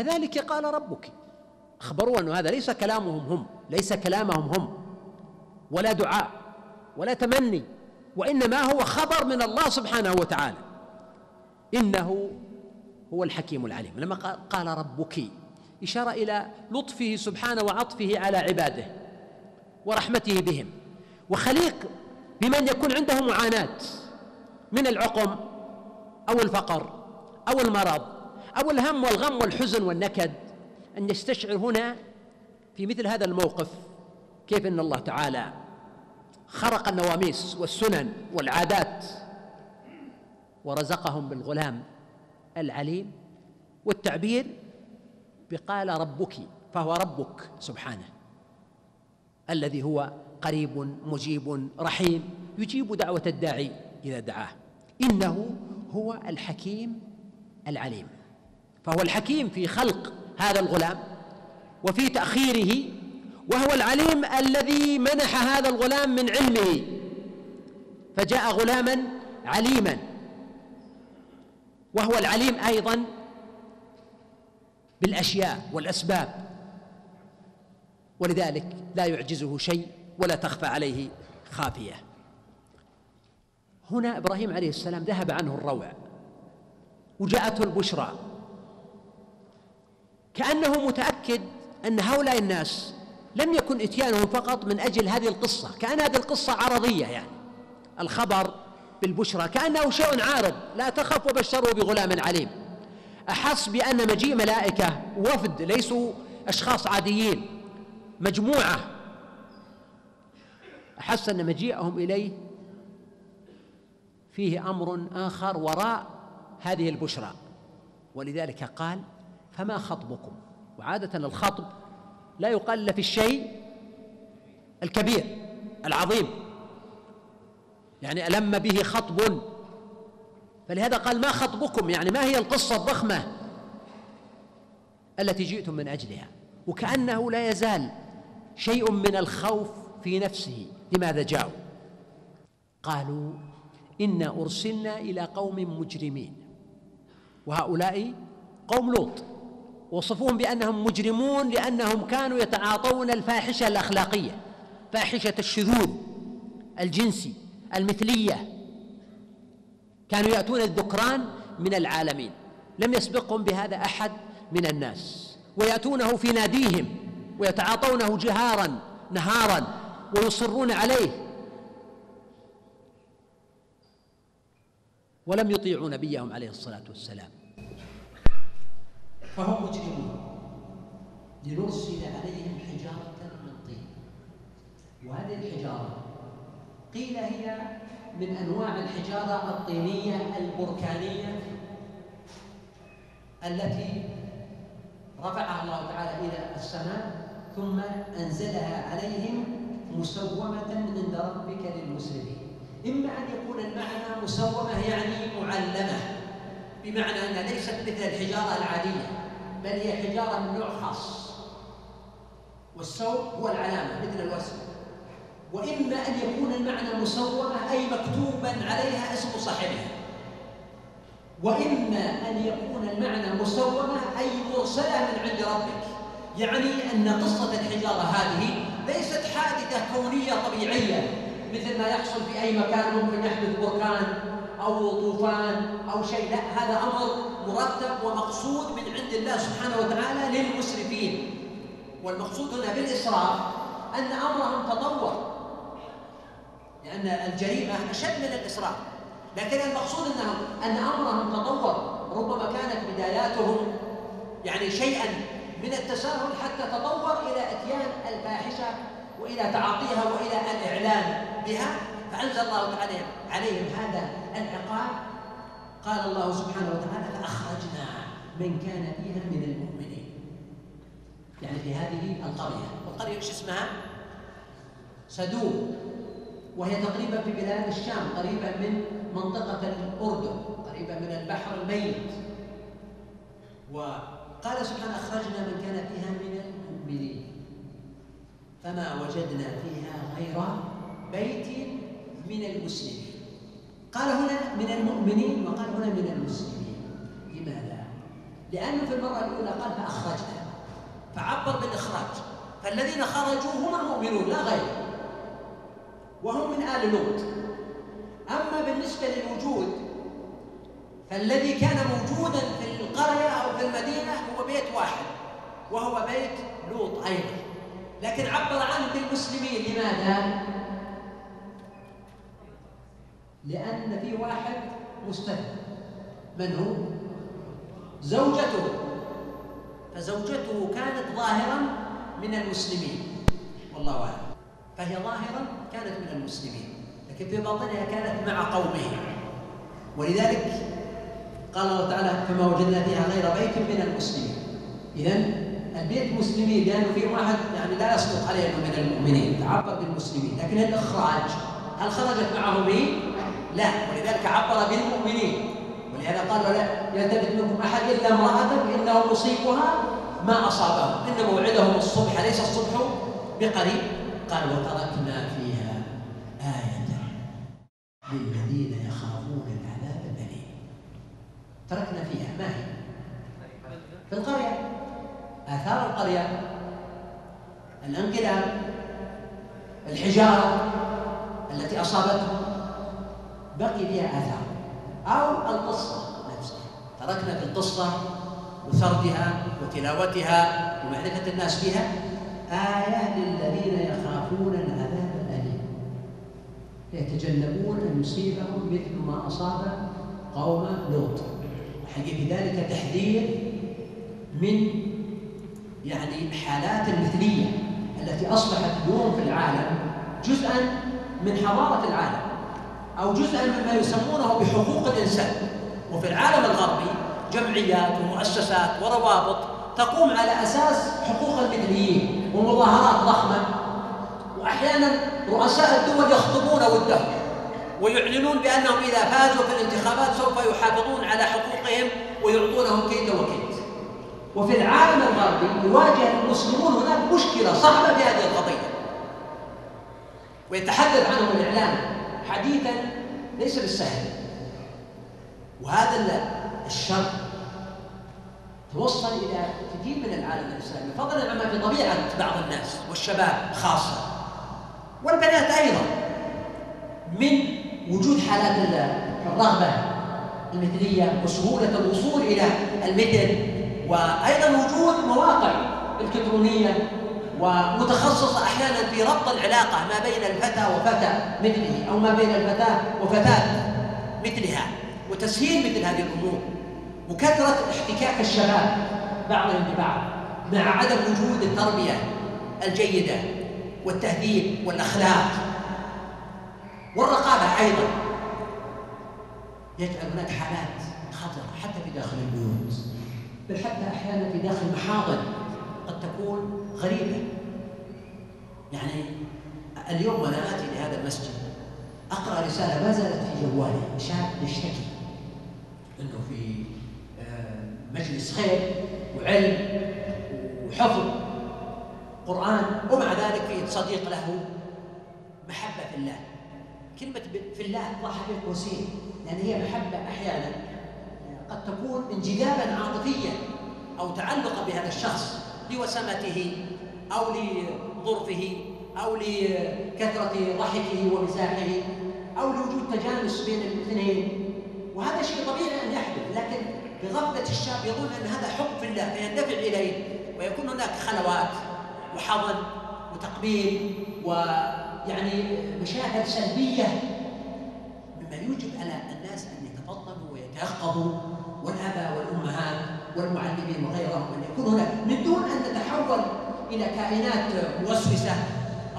كذلك قال ربك. أخبروا أن هذا ليس كلامهم هم ليس كلامهم هم. ولا دعاء ولا تمني وإنما هو خبر من الله سبحانه وتعالى. إنه هو الحكيم العليم. لما قال ربك إشارة إلى لطفه سبحانه وعطفه على عباده ورحمته بهم. وخليق بمن يكون عنده معاناة من العقم أو الفقر أو المرض. أو الهم والغم والحزن والنكد أن يستشعر هنا في مثل هذا الموقف كيف أن الله تعالى خرق النواميس والسنن والعادات ورزقهم بالغلام العليم والتعبير بقال ربك فهو ربك سبحانه الذي هو قريب مجيب رحيم يجيب دعوة الداعي إذا دعاه إنه هو الحكيم العليم. فهو الحكيم في خلق هذا الغلام وفي تأخيره وهو العليم الذي منح هذا الغلام من علمه فجاء غلاما عليما وهو العليم أيضا بالأشياء والأسباب ولذلك لا يعجزه شيء ولا تخفى عليه خافية. هنا إبراهيم عليه السلام ذهب عنه الروع وجاءته البشرى كأنه متأكد أن هؤلاء الناس لم يكن إتيانهم فقط من أجل هذه القصة كأن هذه القصة عرضية يعني. الخبر بالبشرى كأنه شيء عارض لا تخف وبشروا بغلام عليم. أحس بأن مجيء ملائكة وفد ليسوا أشخاص عاديين مجموعة. أحس أن مجيئهم إليه فيه أمر آخر وراء هذه البشرى. ولذلك قال فما خطبكم؟ وعادة الخطب لا يقال في الشيء الكبير العظيم. يعني ألم به خطب؟ فلهذا قال ما خطبكم؟ يعني ما هي القصة الضخمة التي جئتم من أجلها؟ وكأنه لا يزال شيء من الخوف في نفسه. لماذا جاءوا؟ قالوا إنا أرسلنا إلى قوم مجرمين وهؤلاء قوم لوط. وصفوهم بأنهم مجرمون لأنهم كانوا يتعاطون الفاحشة الأخلاقية فاحشة الشذوذ الجنسي المثلية. كانوا يأتون الذكران من العالمين لم يسبقهم بهذا أحد من الناس. ويأتونه في ناديهم ويتعاطونه جهارا نهارا ويصرون عليه. ولم يطيعوا نبيهم عليه الصلاة والسلام. فهم مجرمون. لنرسل عليهم حجارة من طين. وهذه الحجارة قيل هي من أنواع الحجارة الطينية البركانية التي رفعها الله تعالى إلى السماء ثم أنزلها عليهم مسومة عند ربك للمسلمين. إما أن يكون المعنى مسومة يعني معلمة. بمعنى أنها ليست مثل الحجارة العادية بل هي حجارة من نوع خاص. والسوق هو العلامة مثل الوسم وإما أن يكون المعنى مصورة أي مكتوبا عليها اسم صاحبها. وإما أن يكون المعنى مصورة أي مرسلة من عند ربك. يعني أن قصة الحجارة هذه ليست حادثة كونية طبيعية مثل ما يحصل في أي مكان. ممكن يحدث بركان أو طوفان أو شيء لا هذا أمر مرتب ومقصود من عند الله سبحانه وتعالى للمسرفين. والمقصود هنا بالإسراف أن أمرهم تطور لأن الجريمة أشد من الإسراف. لكن المقصود أنهم أن أمرهم تطور ربما كانت بداياتهم يعني شيئا من التساهل حتى تطور إلى إتيان الفاحشة وإلى تعاطيها وإلى الإعلان بها فأنزل الله تعالى عليهم هذا العقاب قال الله سبحانه وتعالى فأخرجنا من كان فيها من المؤمنين. في هذه القرية. القرية إيش اسمها؟ سدوم. وهي تقريبا في بلاد الشام قريبا من منطقة الأردن قريبا من البحر الميت. وقال سبحانه أخرجنا من كان فيها من المؤمنين. فما وجدنا فيها غير بيت من المسلمين. قال هنا من المؤمنين وقال هنا من المسلمين. لماذا؟ لأنه في المرة الأولى قال فأخرجنا. فعبر بالإخراج. فالذين خرجوا هم المؤمنون لا غير. وهم من آل لوط. أما بالنسبة للوجود فالذي كان موجودا في القرية أو في المدينة هو بيت واحد وهو بيت لوط أيضا. لكن عبر عنه بالمسلمين لماذا؟ لأن في واحد مستثنى من هو؟ زوجته. فزوجته كانت ظاهرا من المسلمين. والله أعلم. فهي ظاهرا كانت من المسلمين. لكن في باطنها كانت مع قومه. ولذلك قال الله تعالى فما وجدنا فيها غير بيت من المسلمين. إذا البيت مسلمين لأنه في واحد يعني لا يصدق عليه من المؤمنين. تعبر بالمسلمين. لكن الإخراج. هل خرجت معه مين؟ لا ولذلك عبر بالمؤمنين. ولهذا قال لا يلتفت منكم أحد إلا امرأة إنه مصيبها ما أصابهم إن موعدهم الصبح ليس الصبح بقريب. قال وتركنا فيها آية للذين يخافون العذاب الأليم. تركنا فيها. ما هي؟ في القرية. آثار القرية. الانقلاب الحجارة. التي أصابتهم بقي فيها آثار. أو القصة نفسها. تركنا في القصة وسردها وتلاوتها ومعرفة الناس بها آية للذين يخافون العذاب الأليم. يتجنبون أن يصيبهم مثل ما أصاب قوم لوط. حقيقة ذلك تحذير من يعني حالات المثلية التي أصبحت اليوم في العالم جزءا من حضارة العالم أو جزءا مما يسمونه بحقوق الإنسان. وفي العالم الغربي جمعيات ومؤسسات وروابط تقوم على أساس حقوق المثليين ومظاهرات ضخمة. وأحيانا رؤساء الدول يخطبون ودهم ويعلنون بأنهم إذا فازوا في الانتخابات سوف يحافظون على حقوقهم ويعطونهم كيد وكيد. وفي العالم الغربي يواجه المسلمون هناك مشكلة صعبة في هذه القضية. ويتحدث عنهم الإعلام حديثا ليس بالسهل. وهذا الشر توصل إلى كثير من العالم الإسلامي فضلا عما في طبيعة بعض الناس والشباب خاصة والبنات أيضا من وجود حالات الرغبة المثلية وسهولة الوصول إلى المثل وأيضا وجود مواقع إلكترونية ومتخصصة أحيانا في ربط العلاقة ما بين الفتى وفتى مثله أو ما بين الفتاة وفتاة مثلها وتسهيل مثل هذه الأمور وكثرة احتكاك الشباب بعضهم ببعض مع عدم وجود التربية الجيدة والتهذيب والأخلاق والرقابة أيضا. يجعل هناك حالات خطرة حتى في داخل البيوت بل حتى أحيانا في داخل المحاضن قد تكون غريبة. يعني اليوم وأنا آتي لهذا المسجد أقرأ رسالة ما زالت في جوالي شاب يشتكي أنه في آه، مجلس خير وعلم وحفظ قرآن ومع ذلك صديق له محبة في الله. كلمة في الله حقيقة وسيلة لأن هي محبة أحيانا قد تكون انجذابا عاطفيا أو تعلقا بهذا الشخص. لوسمته أو لظرفه أو لكثرة ضحكه ومزاحه أو لوجود تجانس بين الاثنين. وهذا شيء طبيعي أن يحدث لكن بغفلة الشاب يظن أن هذا حب في الله فيندفع إليه ويكون هناك خلوات وحضن وتقبيل ويعني مشاهد سلبية. مما يوجب على الناس أن يتفطنوا ويتيقظوا والآباء والأمهات والمعلمين وغيرهم أن يكون هناك من دون أن نتحول إلى كائنات موسوسة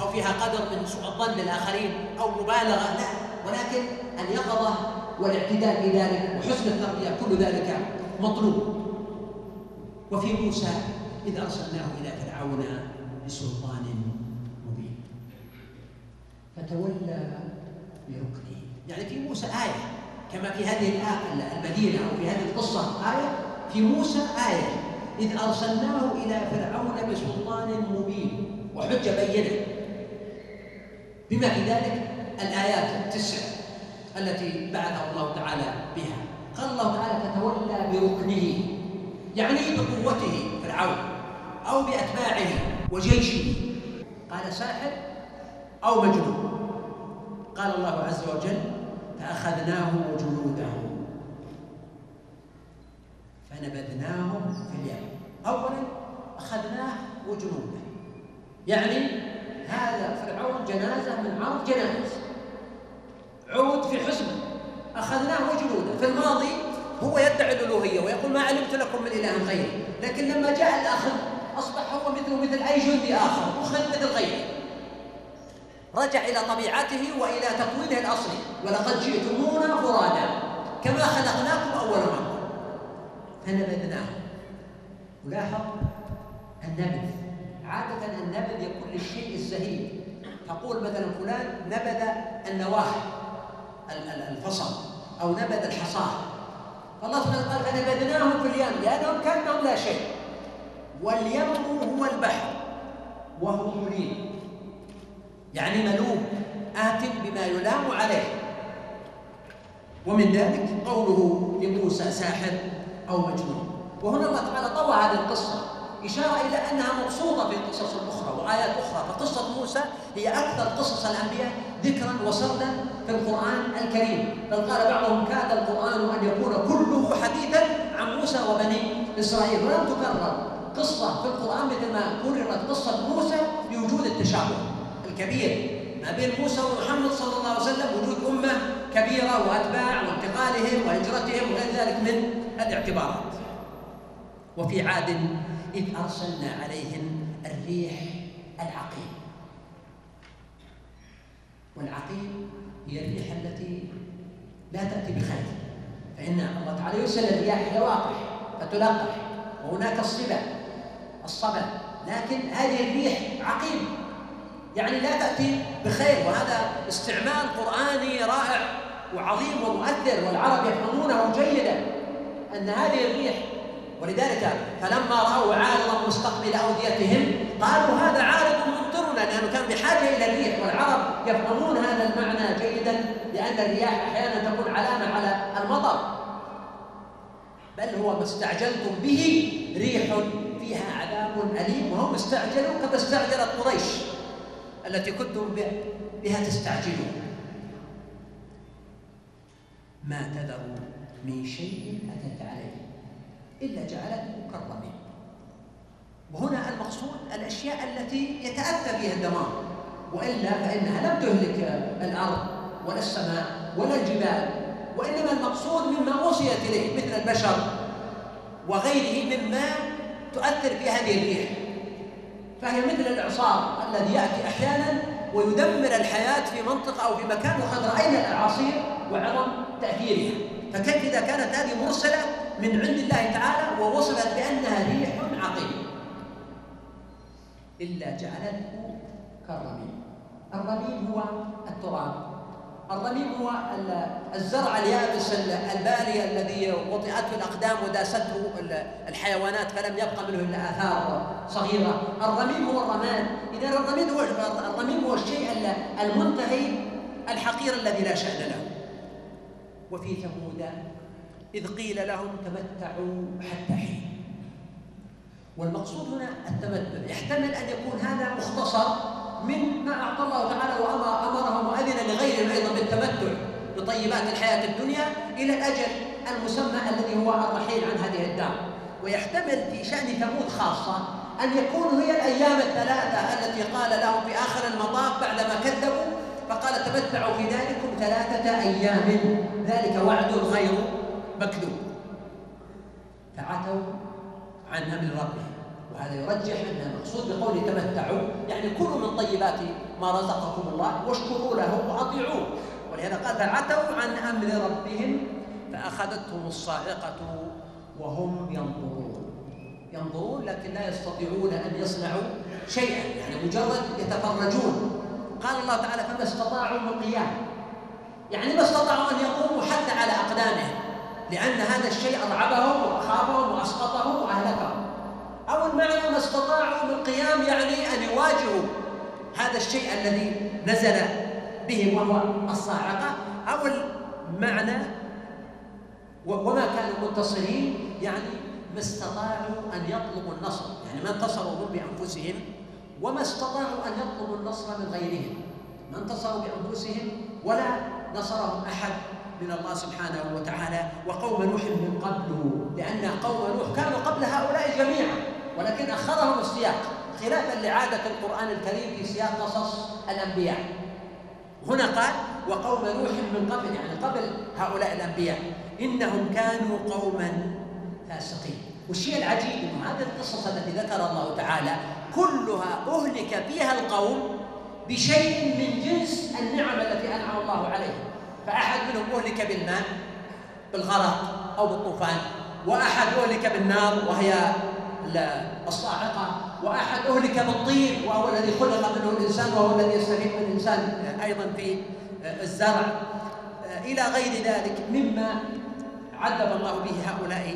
أو فيها قدر من سوء الظن للآخرين أو مبالغة. لا ولكن اليقظة والاعتدال في ذلك وحسن التربية كل ذلك مطلوب. وفي موسى إذ أرسلناه إلى فرعون بسلطان مبين. فتولى بركنه. يعني في موسى آية كما في هذه المدينة أو في هذه القصة آية في موسى آية. إذ أرسلناه إلى فرعون بسلطان مبين. وحجة بينة. بما في ذلك الآيات التسع التي بعثه الله تعالى بها. قال الله تعالى فتولى بركنه. يعني بقوته فرعون أو بأتباعه وجيشه. قال ساحر أو مجنون. قال الله عز وجل فأخذناه وجنوده. فنبذناهم في اليم. أولا أخذناه وجنوده. يعني هذا فرعون جنازة من عرض جنائز عود في حزمه أخذناه وجنوده. في الماضي هو يدعي الألوهية ويقول ما علمت لكم من إله غيري. لكن لما جاء الأخذ أصبح هو مثله مثل أي جندي آخر. أخذ مثل غيره. رجع إلى طبيعته وإلى تكوينه الأصلي. ولقد جئتمونا فرادا. كما خلقناكم مرة فنبذناه ولاحظ النبذ. عادة النبذ يكون للشيء الزهيد تقول مثلا فلان نبذ النواه الفصل أو نبذ الحصاه فالله سبحانه قال فنبذناهم في اليم لأنهم كأنهم لا شيء. واليم هو البحر وهو مليم يعني ملوم آت بما يلام عليه. ومن ذلك قوله أو مجنون. وهنا الله تعالى طوى هذه القصة إشارة إلى أنها مبسوطة في قصص أخرى وآيات أخرى. فقصة موسى هي أكثر قصص الأنبياء ذكرا وسردا في القرآن الكريم. بل قال بعضهم كاد القرآن أن يكون كله حديثا عن موسى وبني إسرائيل. ولم تكرر قصة في القرآن مثل ما كررت قصة موسى بوجود التشابه الكبير ما بين موسى ومحمد صلى الله عليه وسلم وجود أمة كبيرة وأتباع وانتقالهم وهجرتهم وغير ذلك من الاعتبارات. وفي عاد إذ أرسلنا عليهم الريح العقيم. والعقيم هي الريح التي لا تأتي بخير. فإن الله تعالى يرسل الرياح لواقح فتلقح. وهناك الصبا الصبا. لكن هذه الريح عقيم. يعني لا تأتي بخير. وهذا استعمال قرآني رائع. وعظيم ومؤثر والعرب يفهمونه جيدا أن هذه الريح ولذلك فلما رأوا عارضا مستقبل أوديتهم قالوا هذا عارض ممطرنا لأنه كان بحاجة إلى الريح والعرب يفهمون هذا المعنى جيدا لأن الرياح أحيانا تكون علامة على المطر. بل هو ما استعجلتم به ريح فيها عذاب أليم وهم استعجلوا كما استعجلت قريش التي كنتم بها تستعجلون. ما تذر من شيء أتت عليه إلا جعلته كالرميم وهنا المقصود الأشياء التي يتأتى بها الدمار وإلا فإنها لم تهلك الأرض ولا السماء ولا الجبال وإنما المقصود مما أوصيت إليه مثل البشر وغيره مما تؤثر في هذه الريح. فهي مثل الإعصار الذي يأتي أحيانا ويدمر الحياة في منطقة أو في مكان وقد رأينا الأعاصير وعظم تأثيرها. فكيف إذا كانت هذه مرسلة من عند الله تعالى ووصفت بأنها ريح عقيم؟ إلا جعلته كالرميم. الرميم هو التراب. الرميم هو الزرع اليابس البالي الذي وطئته الأقدام وداسته الحيوانات فلم يبقى منه إلا آثار صغيرة. الرميم هو الرماد إذا الرميم هو الرميم هو الشيء المنتهي الحقير الذي لا شأن له. وفي ثمود إذ قيل لهم تمتعوا حتى حين. والمقصود هنا التمتع يحتمل أن يكون هذا مختصر من ما أعطى الله تعالى وأمرهم وأذن لغيرهم أيضا بالتمتع بطيبات الحياة الدنيا إلى الأجل المسمى الذي هو الرحيل عن هذه الدار. ويحتمل في شأن ثمود خاصة أن يكون هي الأيام الثلاثة التي قال لهم في آخر المطاف بعدما كذبوا فقال تمتعوا في ذلكم ثلاثة أيام. ذلك وعد غير مكذوب. فعتوا عن أمر ربهم. وهذا يرجح أن المقصود بقوله تمتعوا. يعني كلوا من طيبات ما رزقكم الله واشكروا له وأطيعوه. ولهذا قال فعتوا عن أمر ربهم فأخذتهم الصاعقة وهم ينظرون. ينظرون لكن لا يستطيعون أن يصنعوا شيئا. يعني مجرد يتفرجون. قال الله تعالى فما استطاعوا من قيام. يعني ما استطاعوا أن يقوموا حتى على أقدامهم لأن هذا الشيء أرعبهم وأخافهم وأسقطهم وأهلكهم. أو المعنى ما استطاعوا من قيام يعني أن يواجهوا هذا الشيء الذي نزل بهم وهو الصاعقة. أو المعنى وما كانوا منتصرين يعني ما استطاعوا أن يطلبوا النصر. يعني ما انتصروا هم بأنفسهم وما استطاعوا أن يطلبوا النصر من غيرهم ما انتصروا بأنفسهم ولا نصرهم أحد من الله سبحانه وتعالى وقوم نوح من قبله لأن قوم نوح كانوا قبل هؤلاء جميعا ولكن أخرهم السياق خلافا لعادة القرآن الكريم في سياق قصص الأنبياء. هنا قال وقوم نوح من قبل يعني قبل هؤلاء الأنبياء إنهم كانوا قوما فاسقين. والشيء العجيب أن هذه القصص التي ذكر الله تعالى كلها أهلك فيها القوم بشيء من جنس النعم التي أنعم الله عليهم. فأحد منهم أهلك بالماء بالغرق أو بالطوفان وأحد أهلك بالنار وهي الصاعقة وأحد أهلك بالطين وهو الذي خلق منه الإنسان وهو الذي يستفيد من الإنسان أيضا في الزرع. إلى غير ذلك مما عذب الله به هؤلاء